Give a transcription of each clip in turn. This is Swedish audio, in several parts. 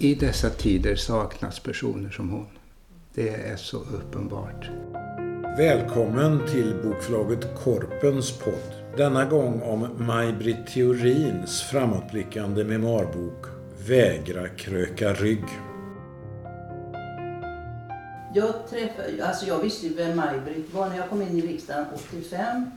I dessa tider saknas personer som hon. Det är så uppenbart. Välkommen till bokförlaget Korpens podd. Denna gång om Maj-Britt Theorins framåtblickande memoarbok Vägra kröka rygg. Jag, träffade, alltså jag visste ju vem Maj-Britt var. När jag kom in i riksdagen 85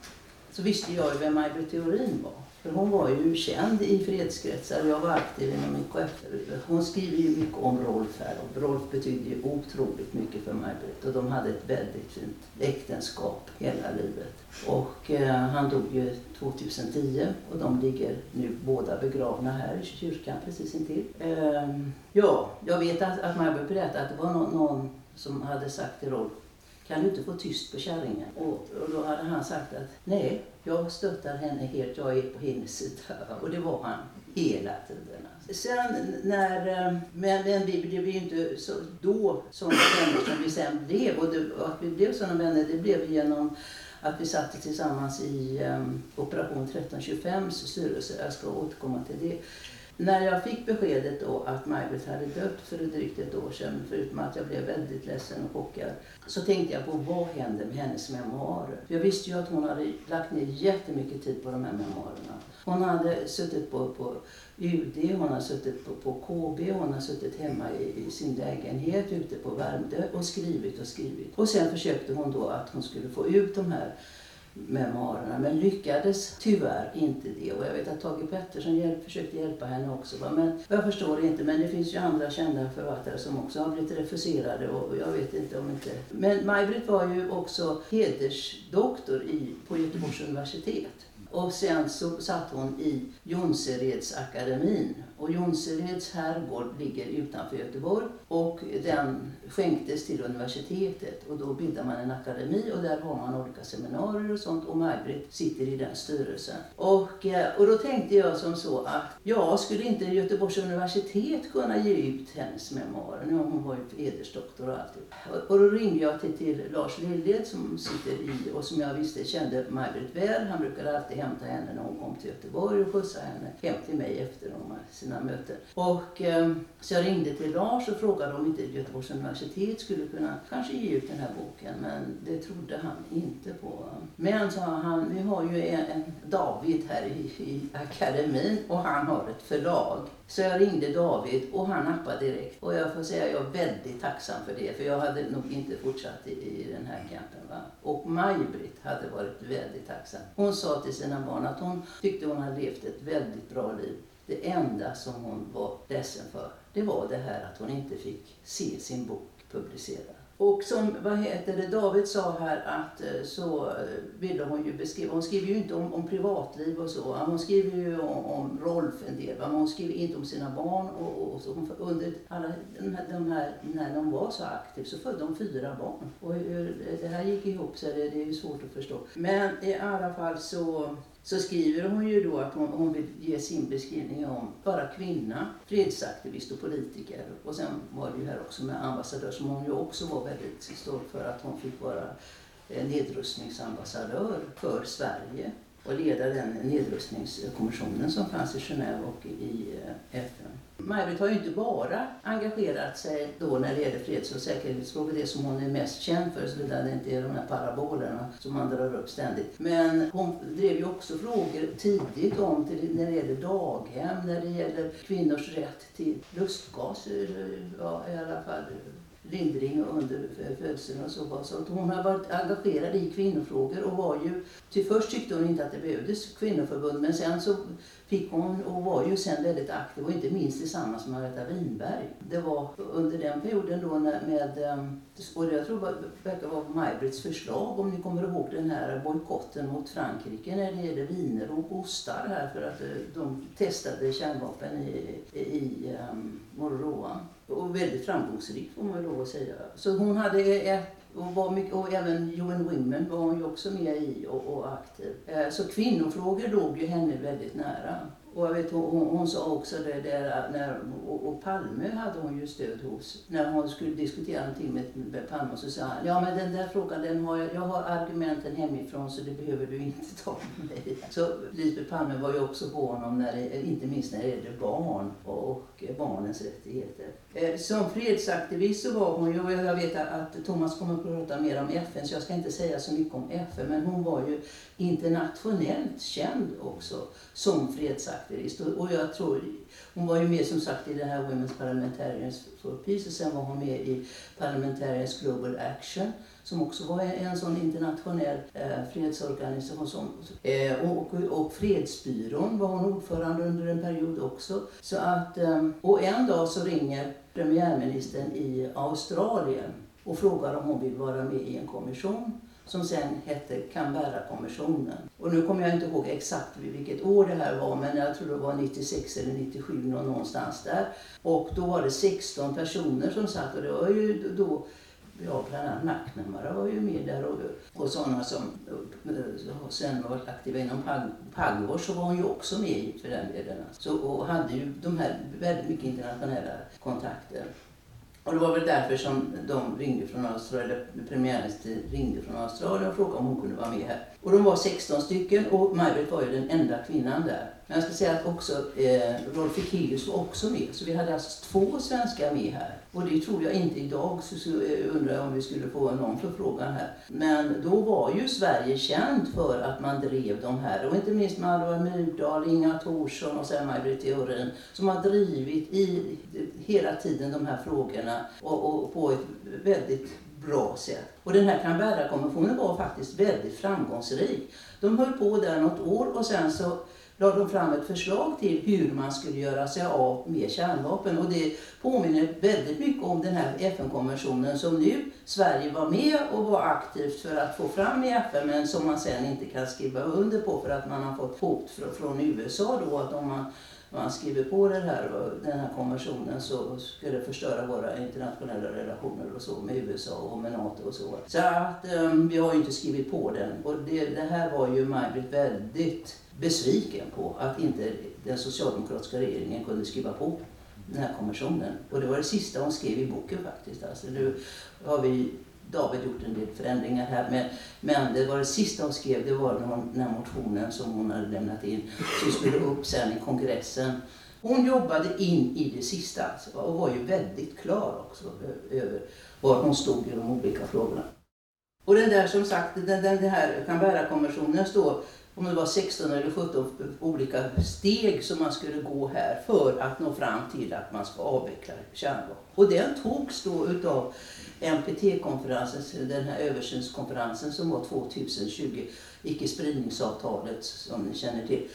så visste jag ju vem Maj-Britt Theorin var. För hon var ju känd i fredskretsar. Jag var aktiv inom IKF. Hon skriver ju mycket om Rolf här. Och Rolf betydde ju otroligt mycket för Maj-Britt. Och de hade ett väldigt fint äktenskap hela livet. Och eh, han dog ju 2010 och de ligger nu båda begravna här i kyrkan precis intill. Eh, ja, jag vet att, att Maj-Britt berättade att det var någon, någon som hade sagt till Rolf kan du inte få tyst på kärringen? Och, och då hade han sagt att nej, jag stöttar henne helt, jag är på hennes sida. Och det var han hela tiden. Sen när, eh, men, men vi blev ju inte så, då sådana vänner som vi sen blev. Och, det, att vi blev sådana vänner, det blev genom att vi satt tillsammans i um, Operation 1325 styrelse. Jag ska återkomma till det. När jag fick beskedet då att Maj-Britt hade dött för drygt ett år sedan, förutom att jag blev väldigt ledsen och chockad, så tänkte jag på vad hände med hennes memoarer? Jag visste ju att hon hade lagt ner jättemycket tid på de här memoarerna. Hon hade suttit på, på UD, hon hade suttit på, på KB, hon hade suttit hemma i, i, sin lägenhet ute på Värmdö och skrivit och skrivit. Och sen försökte hon då att hon skulle få ut de här memoarerna men lyckades tyvärr inte det. Och jag vet att Tage Pettersson hjälp, försökte hjälpa henne också. Va? Men jag förstår inte, men det finns ju andra kända författare som också har blivit refuserade och jag vet inte om inte... Men Maj-Britt var ju också hedersdoktor i, på Göteborgs universitet. Och sen så satt hon i Jonseredsakademin. Och Jonsereds herrgård ligger utanför Göteborg och den skänktes till universitetet. Och då bildar man en akademi och där har man olika seminarier och sånt. Och Maj-Britt sitter i den styrelsen. Och, eh, och då tänkte jag som så att ja, skulle inte Göteborgs universitet kunna ge ut hennes memoarer? Nu hon var ju hedersdoktor och allt. Och då ringde jag till, till Lars Liljet som sitter i och som jag visste kände Maj-Britt väl. Han brukade alltid hämta henne när hon kom till Göteborg och skjutsa henne hem till mig efter de sina möten. Och, eh, så jag ringde till Lars och frågade om inte Göteborgs universitet skulle kunna kanske ge ut den här boken. Men det trodde han inte på. Men sa han, vi har ju en, en David här i, i akademin och han har ett förlag. Så jag ringde David och han nappade direkt. Och jag får säga att jag är väldigt tacksam för det. För jag hade nog inte fortsatt i, i den här kampen. Va? Och Maj-Britt hade varit väldigt tacksam. Hon sa till sina barn att hon tyckte hon hade levt ett väldigt bra liv. Det enda som hon var ledsen för, det var det här att hon inte fick se sin bok publicerad. Och som vad heter det, David sa här att eh, så eh, ville hon ju beskriva, hon skriver ju inte om, om privatliv och så. Hon skriver ju om, om Rolf en del, men hon skriver inte om sina barn. Och, och så hon, under alla de här, de här, när de var så aktiv så födde hon fyra barn. Och hur det här gick ihop så det, det är ju svårt att förstå. Men i alla fall så så skriver hon ju då att hon, hon vill ge sin beskrivning om vara kvinna, fredsaktivist och politiker. Och sen var det ju här också med ambassadör som hon ju också var väldigt stolt för att hon fick vara eh, nedrustningsambassadör för Sverige och leda den nedrustningskommissionen som fanns i Genève och i eh, FN. Maj-Britt har ju inte bara engagerat sig då när det gäller freds och säkerhetsfrågor, det som hon är mest känd för, såvida det inte är de här parabolerna som man drar upp ständigt. Men hon drev ju också frågor tidigt om till, när det gäller daghem, när det gäller kvinnors rätt till lustgas, ja, i alla fall lindring under eh, födseln och så. så att hon har varit engagerad i kvinnofrågor och var ju, till först tyckte hon inte att det behövdes kvinnoförbund men sen så fick hon och var ju sen väldigt aktiv och inte minst tillsammans med Margareta Winberg. Det var under den perioden då med, eh, och jag tror det verkar vara Maj-Britts förslag om ni kommer ihåg den här bojkotten mot Frankrike när det gäller viner och ostar här för att eh, de testade kärnvapen i, i um, Mururoa. Och väldigt framgångsrikt får man ju lov att säga. Så hon hade ett och, var mycket, och även UN Women var hon ju också med i och, och aktiv. Eh, så kvinnofrågor låg ju henne väldigt nära. Och, jag vet, hon, hon sa också det där, när, och, och Palme hade hon ju stöd hos. När hon skulle diskutera någonting med, med Palme så sa han, ja men den där frågan, den har jag, jag har argumenten hemifrån så det behöver du inte ta med mig. Så Lisbeth Palme var ju också på honom, när det, inte minst när det gällde barn och, och barnens rättigheter. Eh, som fredsaktivist så var hon ju, och jag vet att Thomas kommer att prata mer om FN så jag ska inte säga så mycket om FN, men hon var ju internationellt känd också som fredsaktivist. Och jag tror, hon var ju med som sagt i det här Women's Parliamentarians for Peace och sen var hon med i Parliamentarians Global Action som också var en sån internationell eh, fredsorganisation. Som, eh, och, och Fredsbyrån var hon ordförande under en period också. Så att, eh, och en dag så ringer premiärministern i Australien och frågar om hon vill vara med i en kommission som sen hette Canberra-kommissionen. Och nu kommer jag inte ihåg exakt vilket år det här var, men jag tror det var 96 eller 97 någonstans där. Och då var det 16 personer som satt och det var ju då Ja, bland annat Nacknamara var ju med där och, och sådana som sen var aktiva inom Pagvor så var hon ju också med för den delen. Så, och hade ju de här väldigt mycket internationella kontakter. Och det var väl därför som de ringde från Australien, premiärministern ringde från Australien och frågade om hon kunde vara med här. Och de var 16 stycken och Maj-Britt var ju den enda kvinnan där. Men jag ska säga att också eh, Rolf Ekéus var också med. Så vi hade alltså två svenskar med här. Och det tror jag inte idag, så, så eh, undrar jag om vi skulle få någon förfrågan här. Men då var ju Sverige känd för att man drev de här. Och inte minst med Alva Myrdal, Inga Thorsson och sen Maj-Britt Theorin. Som har drivit i hela tiden de här frågorna och, och på ett väldigt bra sätt. Och den här Canberra-konventionen var faktiskt väldigt framgångsrik. De höll på där något år och sen så lade de fram ett förslag till hur man skulle göra sig av med kärnvapen. Och det påminner väldigt mycket om den här FN-konventionen som nu Sverige var med och var aktivt för att få fram i FN men som man sen inte kan skriva under på för att man har fått hot från USA då att om man man skriver på den här, den här konventionen så skulle det förstöra våra internationella relationer och så med USA och med NATO och så. Så att um, vi har ju inte skrivit på den och det, det här var ju Maj-Britt väldigt besviken på att inte den socialdemokratiska regeringen kunde skriva på den här konventionen. Och det var det sista hon skrev i boken faktiskt. Alltså nu har vi David gjort en del förändringar här. Men, men det var det sista hon skrev, det var den här motionen som hon hade lämnat in, som skulle upp sen i kongressen. Hon jobbade in i det sista alltså, och var ju väldigt klar också över var hon stod i de olika frågorna. Och den där som sagt, den, den, den här Canberra-konventionen står om det var 16 eller 17 olika steg som man skulle gå här för att nå fram till att man ska avveckla kärnvapen. Och den togs då utav NPT-konferensen, den här översynskonferensen som var 2020, icke-spridningsavtalet som ni känner till.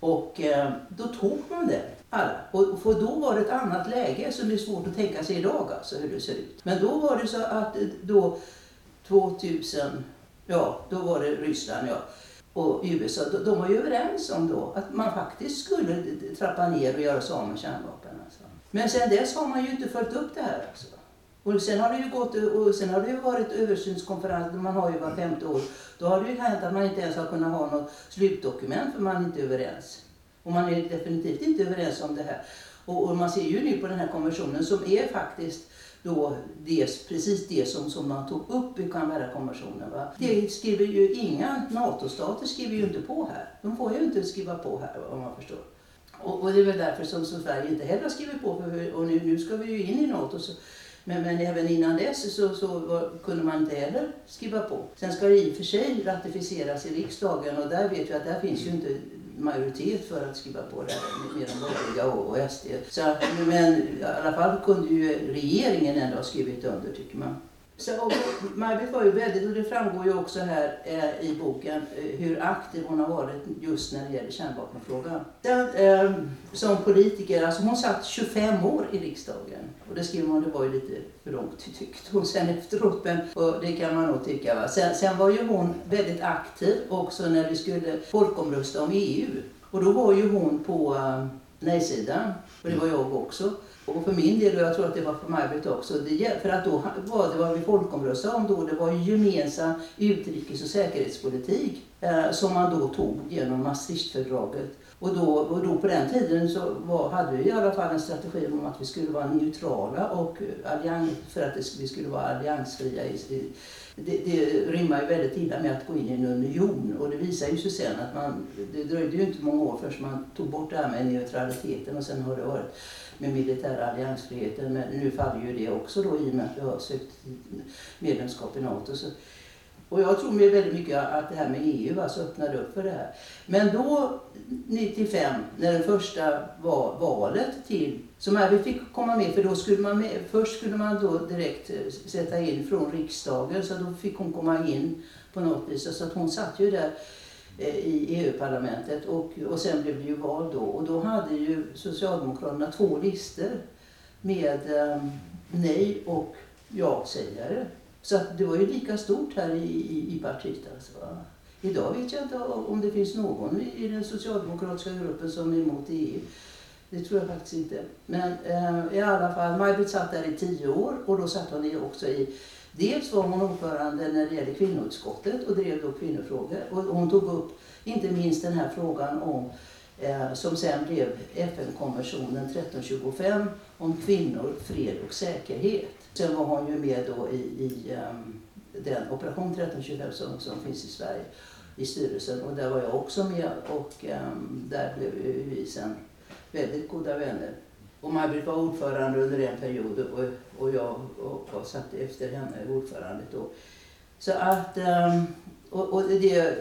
Och eh, då tog man det alla. Och för då var det ett annat läge som det är svårt att tänka sig idag alltså hur det ser ut. Men då var det så att eh, då 2000, ja då var det Ryssland ja och USA, de var ju överens om då att man faktiskt skulle trappa ner och göra sig av med kärnvapen. Alltså. Men sen dess har man ju inte följt upp det här. Alltså. Och sen har det ju gått, och sen har det ju varit översynskonferenser, man har ju var femte år. Då har det ju hänt att man inte ens har kunnat ha något slutdokument för man är inte överens. Och man är definitivt inte överens om det här. Och, och man ser ju nu på den här konventionen som är faktiskt då det, precis det som, som man tog upp i Canberra-konventionen. Det skriver ju inga NATO-stater skriver ju inte på här. De får ju inte skriva på här om man förstår. Och, och det är väl därför som, som Sverige inte heller har skrivit på. För, och nu, nu ska vi ju in i NATO. Så, men, men även innan dess så, så var, kunde man inte heller skriva på. Sen ska det i och för sig ratificeras i riksdagen och där vet vi att där finns ju inte majoritet för att skriva på det här med de borgerliga och, SD. Så, men i alla fall kunde ju regeringen ändå ha skrivit under tycker man. Så, Maj-Britt var ju väldigt, och det framgår ju också här eh, i boken, eh, hur aktiv hon har varit just när det gäller kärnvapenfrågan. Den, eh, som politiker, alltså hon satt 25 år i riksdagen. Och det skriver man, det var ju lite för långt tyckte hon sen efteråt. Men, och det kan man nog tycka. Va? Sen, sen var ju hon väldigt aktiv också när vi skulle folkomrösta om EU. Och då var ju hon på eh, nej-sidan. Och det var jag också. Och för min del, och jag tror att det var för Maj-Britt också, det, för att då var det vad vi folkomröstade om då, det var ju gemensam utrikes och säkerhetspolitik eh, som man då tog genom Maastrichtfördraget. Och då, och då på den tiden så var, hade vi i alla fall en strategi om att vi skulle vara neutrala och eh, allians, för att det, vi skulle vara alliansfria. I, det, det rimmar ju väldigt illa med att gå in i en union och det visar ju sig sen att man, det dröjde ju inte många år förrän man tog bort det här med neutraliteten och sen har det varit med militär alliansfriheten. Men nu faller ju det också då i och med att vi har sökt medlemskap i NATO. Så, och jag tror med väldigt mycket att det här med EU alltså öppnade upp för det här. Men då 95 när det första var valet till som vi fick komma med för då skulle man med, först skulle man då direkt eh, sätta in från riksdagen så då fick hon komma in på något vis. Så att hon satt ju där eh, i EU-parlamentet och, och sen blev det ju val då och då hade ju Socialdemokraterna två listor med um, nej och ja-sägare. Så att det var ju lika stort här i, i, i partiet. Alltså. Idag vet jag inte om det finns någon i den socialdemokratiska gruppen som är emot EU. Det tror jag faktiskt inte. Men eh, i alla fall, Maj-Britt satt där i tio år och då satt hon också i Dels var hon ordförande när det gäller kvinnoutskottet och drev då kvinnofrågor. Och hon tog upp inte minst den här frågan om eh, som sen blev FN-konventionen 1325 om kvinnor, fred och säkerhet. Sen var hon ju med då i, i um, den operation 1325 som, som finns i Sverige i styrelsen och där var jag också med och um, där blev vi sen väldigt goda vänner. Och Maj-Britt var ordförande under en period och, och jag och, och satt efter henne ordförande då. Så att, um, och, och det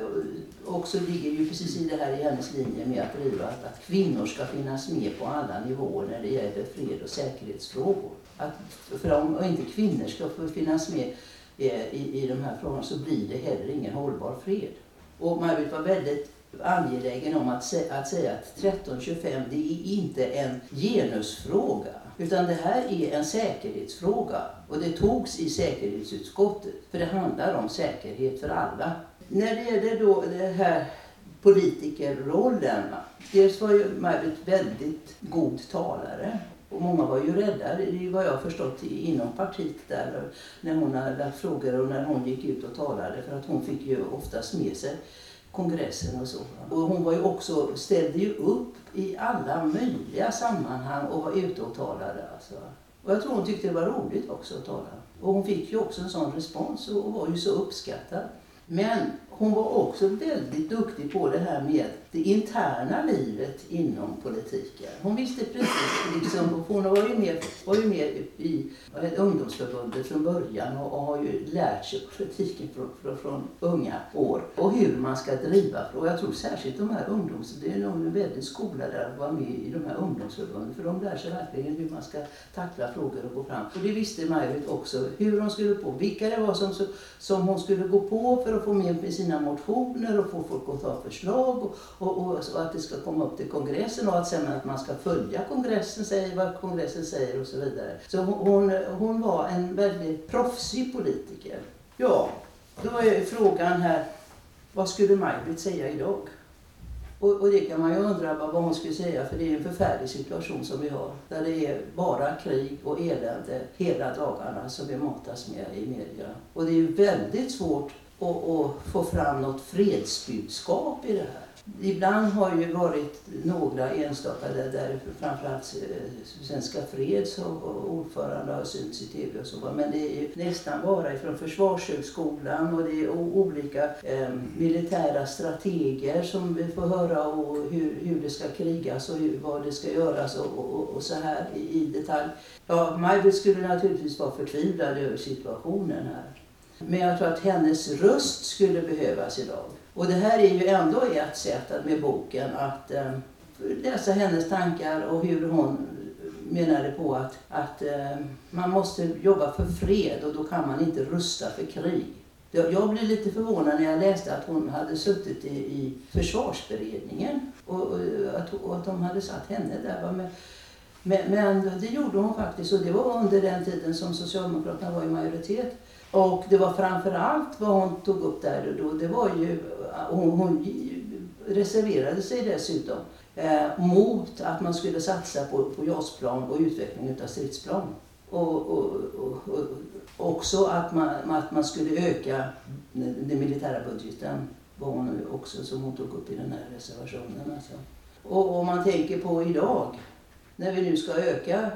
också ligger ju precis i det här i hennes linje med att driva att, att kvinnor ska finnas med på alla nivåer när det gäller fred och säkerhetsfrågor. Att, för om inte kvinnor ska få finnas med i, i de här frågorna så blir det heller ingen hållbar fred. Och Maj-Britt var väldigt angelägen om att, sä att säga att 1325 det är inte en genusfråga. Utan det här är en säkerhetsfråga och det togs i säkerhetsutskottet. För det handlar om säkerhet för alla. När det gäller då det här politikerrollen. Dels var ju Maj-Britt väldigt god talare. Och många var ju rädda, vad jag har förstått inom partiet där när hon hade lagt frågor och när hon gick ut och talade för att hon fick ju oftast med sig kongressen och så. Och hon var ju också, ställde ju upp i alla möjliga sammanhang och var ute och talade. Alltså. Och jag tror hon tyckte det var roligt också att tala. Och hon fick ju också en sån respons och var ju så uppskattad. Men hon var också väldigt duktig på det här med det interna livet inom politiken. Hon visste precis, liksom, hon var ju med, var ju med i ungdomsförbundet från början och, och har ju lärt sig politiken från, från, från, unga år och hur man ska driva Och jag tror särskilt de här ungdoms, det är nog en väldigt skola där att vara med i de här ungdomsförbunden för de lär sig verkligen hur man ska tackla frågor och gå fram. Och det visste Maj också, hur hon skulle på, vilka det var som, som hon skulle gå på för att få med med sina motioner och få folk att ta förslag och, och, och, och, att det ska komma upp till kongressen och att sen att man ska följa kongressen, säger vad kongressen säger och så vidare. Så hon, hon var en väldigt proffsig politiker. Ja, då är frågan här, vad skulle Maj-Britt säga idag? Och, och, det kan man ju undra vad, hon skulle säga för det är en förfärlig situation som vi har. Där det är bara krig och elände hela dagarna som vi matas med i media. Och det är ju väldigt svårt att, att få fram något fredsbudskap i det här. Ibland har ju varit några enstaka där, där framförallt eh, Svenska Freds ordförande har synts i tv och så. Men det är ju nästan bara ifrån Försvarshögskolan och det är olika eh, militära strateger som vi får höra och hur, hur det ska krigas och hur, vad det ska göras och, och, och så här i, i detalj. Ja, Maj skulle naturligtvis vara förtvivlad över situationen här. Men jag tror att hennes röst skulle behövas idag. Och det här är ju ändå ett sätt med boken att eh, läsa hennes tankar och hur hon menade på att, att eh, man måste jobba för fred och då kan man inte rusta för krig. Jag blev lite förvånad när jag läste att hon hade suttit i, i försvarsberedningen och, och, att, och att de hade satt henne där. Men, men, men det gjorde hon faktiskt och det var under den tiden som Socialdemokraterna var i majoritet. Och det var framförallt vad hon tog upp där och då, det var ju, hon, hon reserverade sig dessutom eh, mot att man skulle satsa på, på JAS-plan och utveckling av stridsplan. Och, och, och, och, också att man, att man skulle öka den militära budgeten var hon också som hon tog upp i den här reservationen. Alltså. Och om man tänker på idag, när vi nu ska öka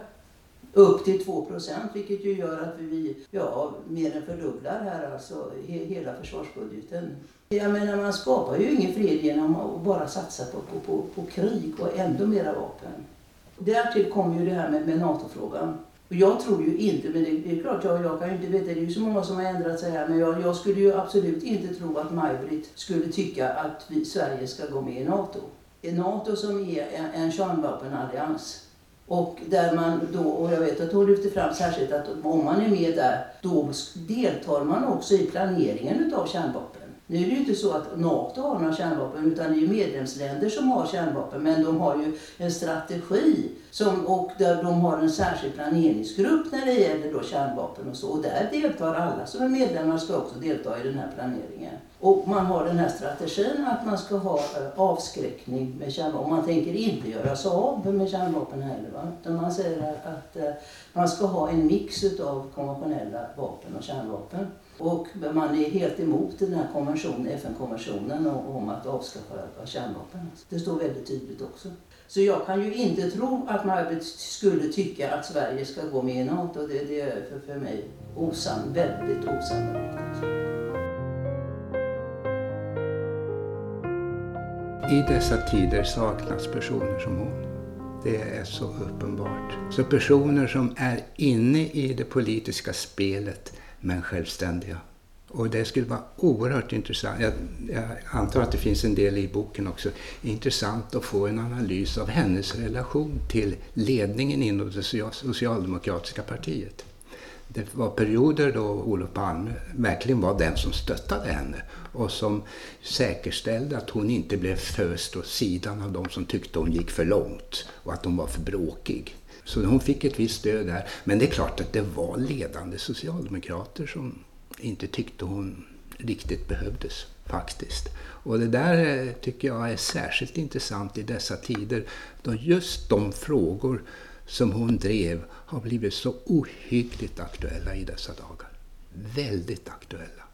upp till 2 vilket ju gör att vi ja, mer än fördubblar här alltså he, hela försvarsbudgeten. Jag menar man skapar ju ingen fred genom att bara satsa på, på, på, på krig och ändå mera vapen. Därtill kommer ju det här med, med NATO-frågan. Och jag tror ju inte, men det, det är klart jag, jag kan ju inte veta, det är ju så många som har ändrat sig här, men jag, jag skulle ju absolut inte tro att Maj-Britt skulle tycka att vi, Sverige ska gå med i NATO. Det är NATO som är en, en kärnvapenallians. Och där man då, och jag vet att hon lyfter fram särskilt att om man är med där, då deltar man också i planeringen utav kärnvapen. Nu är det ju inte så att NATO har några kärnvapen utan det är ju medlemsländer som har kärnvapen men de har ju en strategi som, och där de har en särskild planeringsgrupp när det gäller då kärnvapen och så. Och där deltar alla som är medlemmar ska också delta i den här planeringen. Och man har den här strategin att man ska ha eh, avskräckning med kärnvapen. Man tänker inte göra sig av med kärnvapen heller. Va? Utan man säger att eh, man ska ha en mix av konventionella vapen och kärnvapen. Och man är helt emot den här konventionen, FN-konventionen om att avskaffa kärnvapen. Det står väldigt tydligt också. Så jag kan ju inte tro att Maj-Britt skulle tycka att Sverige ska gå med i NATO. Det, det är för, för mig osann, väldigt osannolikt. I dessa tider saknas personer som hon. Det är så uppenbart. Så personer som är inne i det politiska spelet men självständiga. Och det skulle vara oerhört intressant, jag, jag, antar att det finns en del i boken också, intressant att få en analys av hennes relation till ledningen inom det socialdemokratiska partiet. Det var perioder då Olof Palme verkligen var den som stöttade henne och som säkerställde att hon inte blev föst åt sidan av de som tyckte hon gick för långt och att hon var för bråkig. Så hon fick ett visst stöd där. Men det är klart att det var ledande socialdemokrater som inte tyckte hon riktigt behövdes faktiskt. Och det där eh, tycker jag är särskilt intressant i dessa tider då just de frågor som hon drev har blivit så ohyggligt aktuella i dessa dagar. Väldigt aktuella.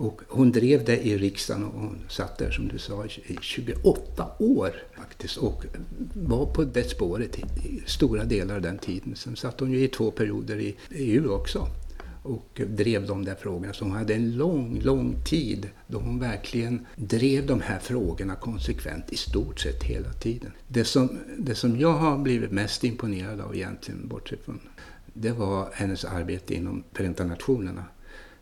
Och hon drev det i riksdagen och hon satt där som du sa i 28 år faktiskt och var på det spåret i stora delar av den tiden. Sen satt hon ju i två perioder i EU också och drev de där frågorna. Så hon hade en lång, lång tid då hon verkligen drev de här frågorna konsekvent i stort sett hela tiden. Det som, det som jag har blivit mest imponerad av egentligen, bortsett från det var hennes arbete inom Förenta Nationerna.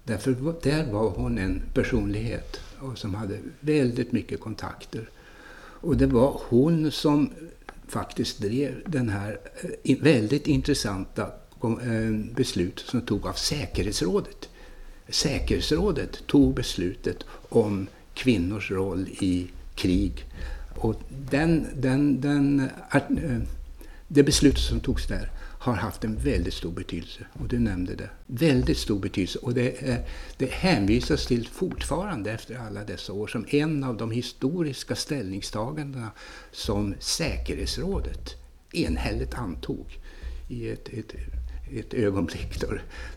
Därför där var hon en personlighet och som hade väldigt mycket kontakter. Och det var hon som faktiskt drev den här eh, väldigt intressanta eh, beslut som tog av säkerhetsrådet. Säkerhetsrådet tog beslutet om kvinnors roll i krig. Och den, den, den, eh, det beslutet som togs där har haft en väldigt stor betydelse. Och du nämnde det. Väldigt stor betydelse. Och det, det hänvisas till fortfarande efter alla dessa år som en av de historiska ställningstagandena som säkerhetsrådet enhälligt antog i ett, ett, ett ögonblick. Då.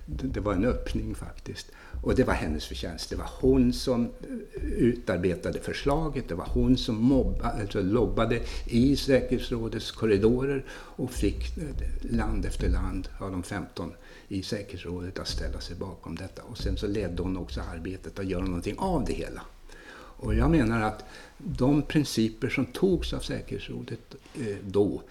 Det var en öppning faktiskt. Och det var hennes förtjänst. Det var hon som eh, utarbetade förslaget. Det var hon som mobba, alltså lobbade i säkerhetsrådets korridorer och fick eh, land efter land av de 15 i säkerhetsrådet att ställa sig bakom detta. Och sen så ledde hon också arbetet att göra någonting av det hela. Och jag menar att de principer som togs av säkerhetsrådet eh, då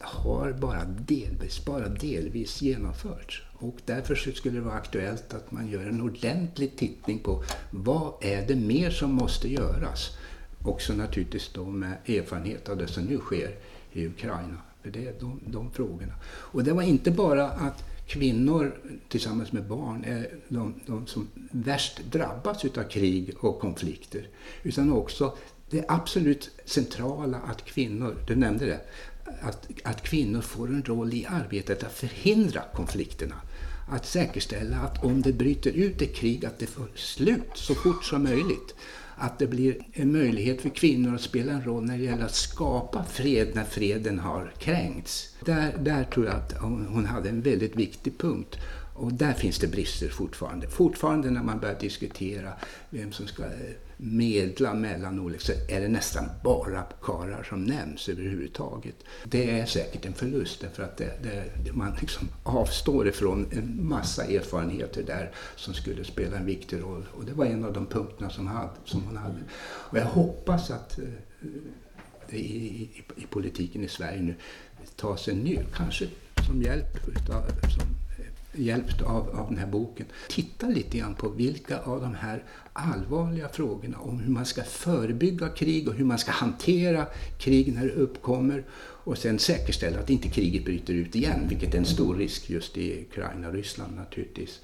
har bara delvis, bara delvis genomförts. Och därför skulle det vara aktuellt att man gör en ordentlig tittning på vad är det mer som måste göras? Också naturligtvis då med erfarenhet av det som nu sker i Ukraina. För det är de, de frågorna. Och det var inte bara att kvinnor tillsammans med barn är de, de som värst drabbas av krig och konflikter. Utan också det absolut centrala att kvinnor, du nämnde det, att, att kvinnor får en roll i arbetet att förhindra konflikterna. Att säkerställa att om det bryter ut ett krig, att det får slut så fort som möjligt. Att det blir en möjlighet för kvinnor att spela en roll när det gäller att skapa fred när freden har kränkts. Där, där tror jag att hon hade en väldigt viktig punkt. Och där finns det brister fortfarande. Fortfarande när man börjar diskutera vem som ska eh, medla mellan olika så är det nästan bara karlar som nämns överhuvudtaget. Det är säkert en förlust därför att det, det, man liksom avstår ifrån en massa erfarenheter där som skulle spela en viktig roll. Och det var en av de punkterna som, hade, som hon hade. Och jag hoppas att eh, det i, i, i politiken i Sverige nu tas en ny, kanske som hjälp utav, som hjälpt av, av den här boken, titta lite grann på vilka av de här allvarliga frågorna om hur man ska förebygga krig och hur man ska hantera krig när det uppkommer och sen säkerställa att inte kriget bryter ut igen, vilket är en stor risk just i Ukraina och Ryssland naturligtvis.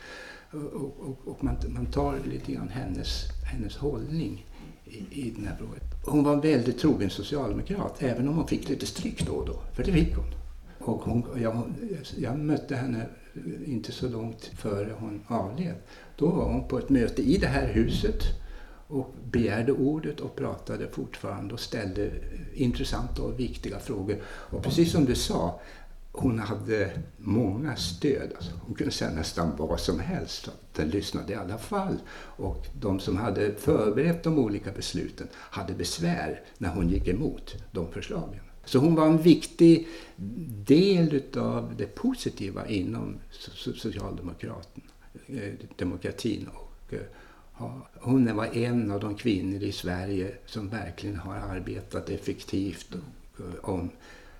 Och, och, och man, man, tar lite grann hennes, hennes hållning i, i den här frågan. Hon var en väldigt trogen socialdemokrat, även om hon fick lite stryk då och då, för det fick hon. Och hon, jag, jag mötte henne inte så långt före hon avled. Då var hon på ett möte i det här huset och begärde ordet och pratade fortfarande och ställde intressanta och viktiga frågor. Och precis som du sa, hon hade många stöd. Alltså hon kunde säga nästan vad som helst. Den lyssnade i alla fall. Och de som hade förberett de olika besluten hade besvär när hon gick emot de förslagen. Så hon var en viktig del av det positiva inom socialdemokratin. Eh, och, eh, hon var en av de kvinnor i Sverige som verkligen har arbetat effektivt och, eh, om,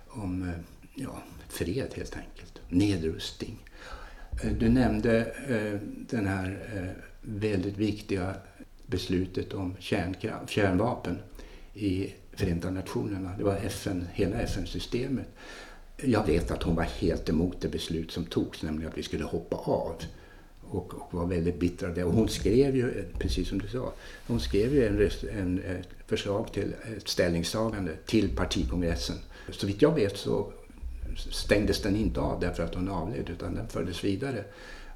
om ja, fred helt enkelt, nedrustning. Du nämnde den här väldigt viktiga beslutet om kärnvapen i Förenta Nationerna. Det var FN, hela FN-systemet. Jag vet att hon var helt emot det beslut som togs, nämligen att vi skulle hoppa av. Och, och var väldigt bitter av det. Och hon skrev ju, precis som du sa, hon skrev ju en, en, ett förslag till ett ställningstagande till partikongressen. Så vitt jag vet så stängdes den inte av därför att hon avled, utan den fördes vidare.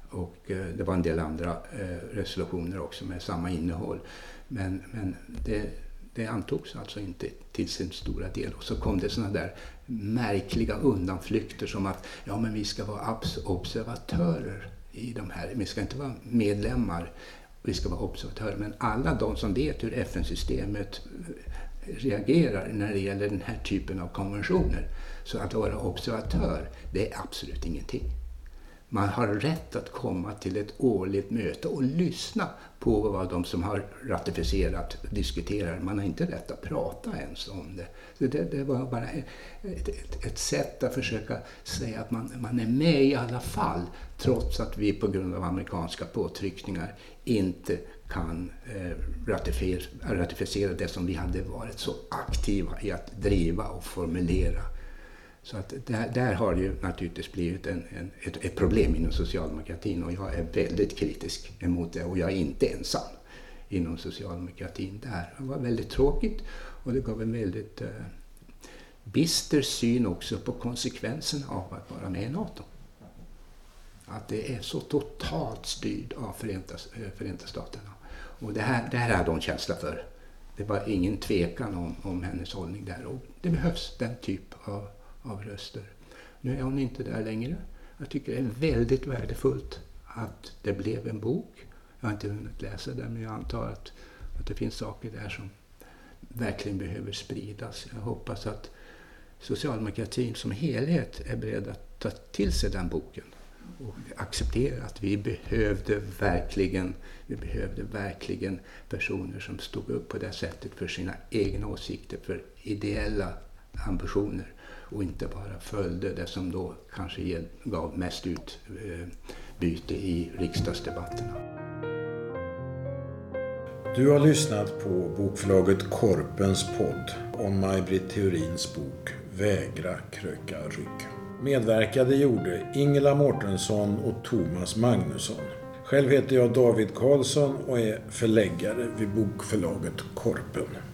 Och eh, det var en del andra eh, resolutioner också med samma innehåll. Men, men det, det antogs alltså inte till sin stora del. Och så kom det sådana där märkliga undanflykter som att ja, men vi ska vara observatörer i de här. Vi ska inte vara medlemmar, vi ska vara observatörer. Men alla de som vet hur FN-systemet eh, reagerar när det gäller den här typen av konventioner. Så att vara observatör, det är absolut ingenting. Man har rätt att komma till ett årligt möte och lyssna på vad de som har ratificerat diskuterar. Man har inte rätt att prata ens om det. Så det, det var bara ett, ett, ett, sätt att försöka säga att man, man är med i alla fall trots att vi på grund av amerikanska påtryckningar inte kan eh, ratificera, ratificera det som vi hade varit så aktiva i att driva och formulera så att där, där har det ju naturligtvis blivit en, en, ett, ett, problem inom socialdemokratin och jag är väldigt kritisk emot det och jag är inte ensam inom socialdemokratin där. Det var väldigt tråkigt och det gav en väldigt eh, bister syn också på konsekvenserna av att vara med i NATO. Att det är så totalt styrd av Förenta, eh, Förenta Staterna. Och det här, det här hade hon känsla för. Det var ingen tvekan om, om hennes hållning där och det behövs den typ av av röster. Nu är hon inte där längre. Jag tycker det är väldigt värdefullt att det blev en bok. Jag har inte hunnit läsa den men jag antar att, att det finns saker där som verkligen behöver spridas. Jag hoppas att socialdemokratin som helhet är beredd att ta till sig den boken och acceptera att vi behövde verkligen, vi behövde verkligen personer som stod upp på det sättet för sina egna åsikter, för ideella ambitioner och inte bara följde det som då kanske gav mest utbyte eh, i riksdagsdebatterna. Du har lyssnat på bokförlaget Korpens podd om Maj-Britt Theorins bok Vägra kröka rygg. Medverkade gjorde Ingela Mårtensson och Thomas Magnusson. Själv heter jag David Karlsson och är förläggare vid bokförlaget Korpen.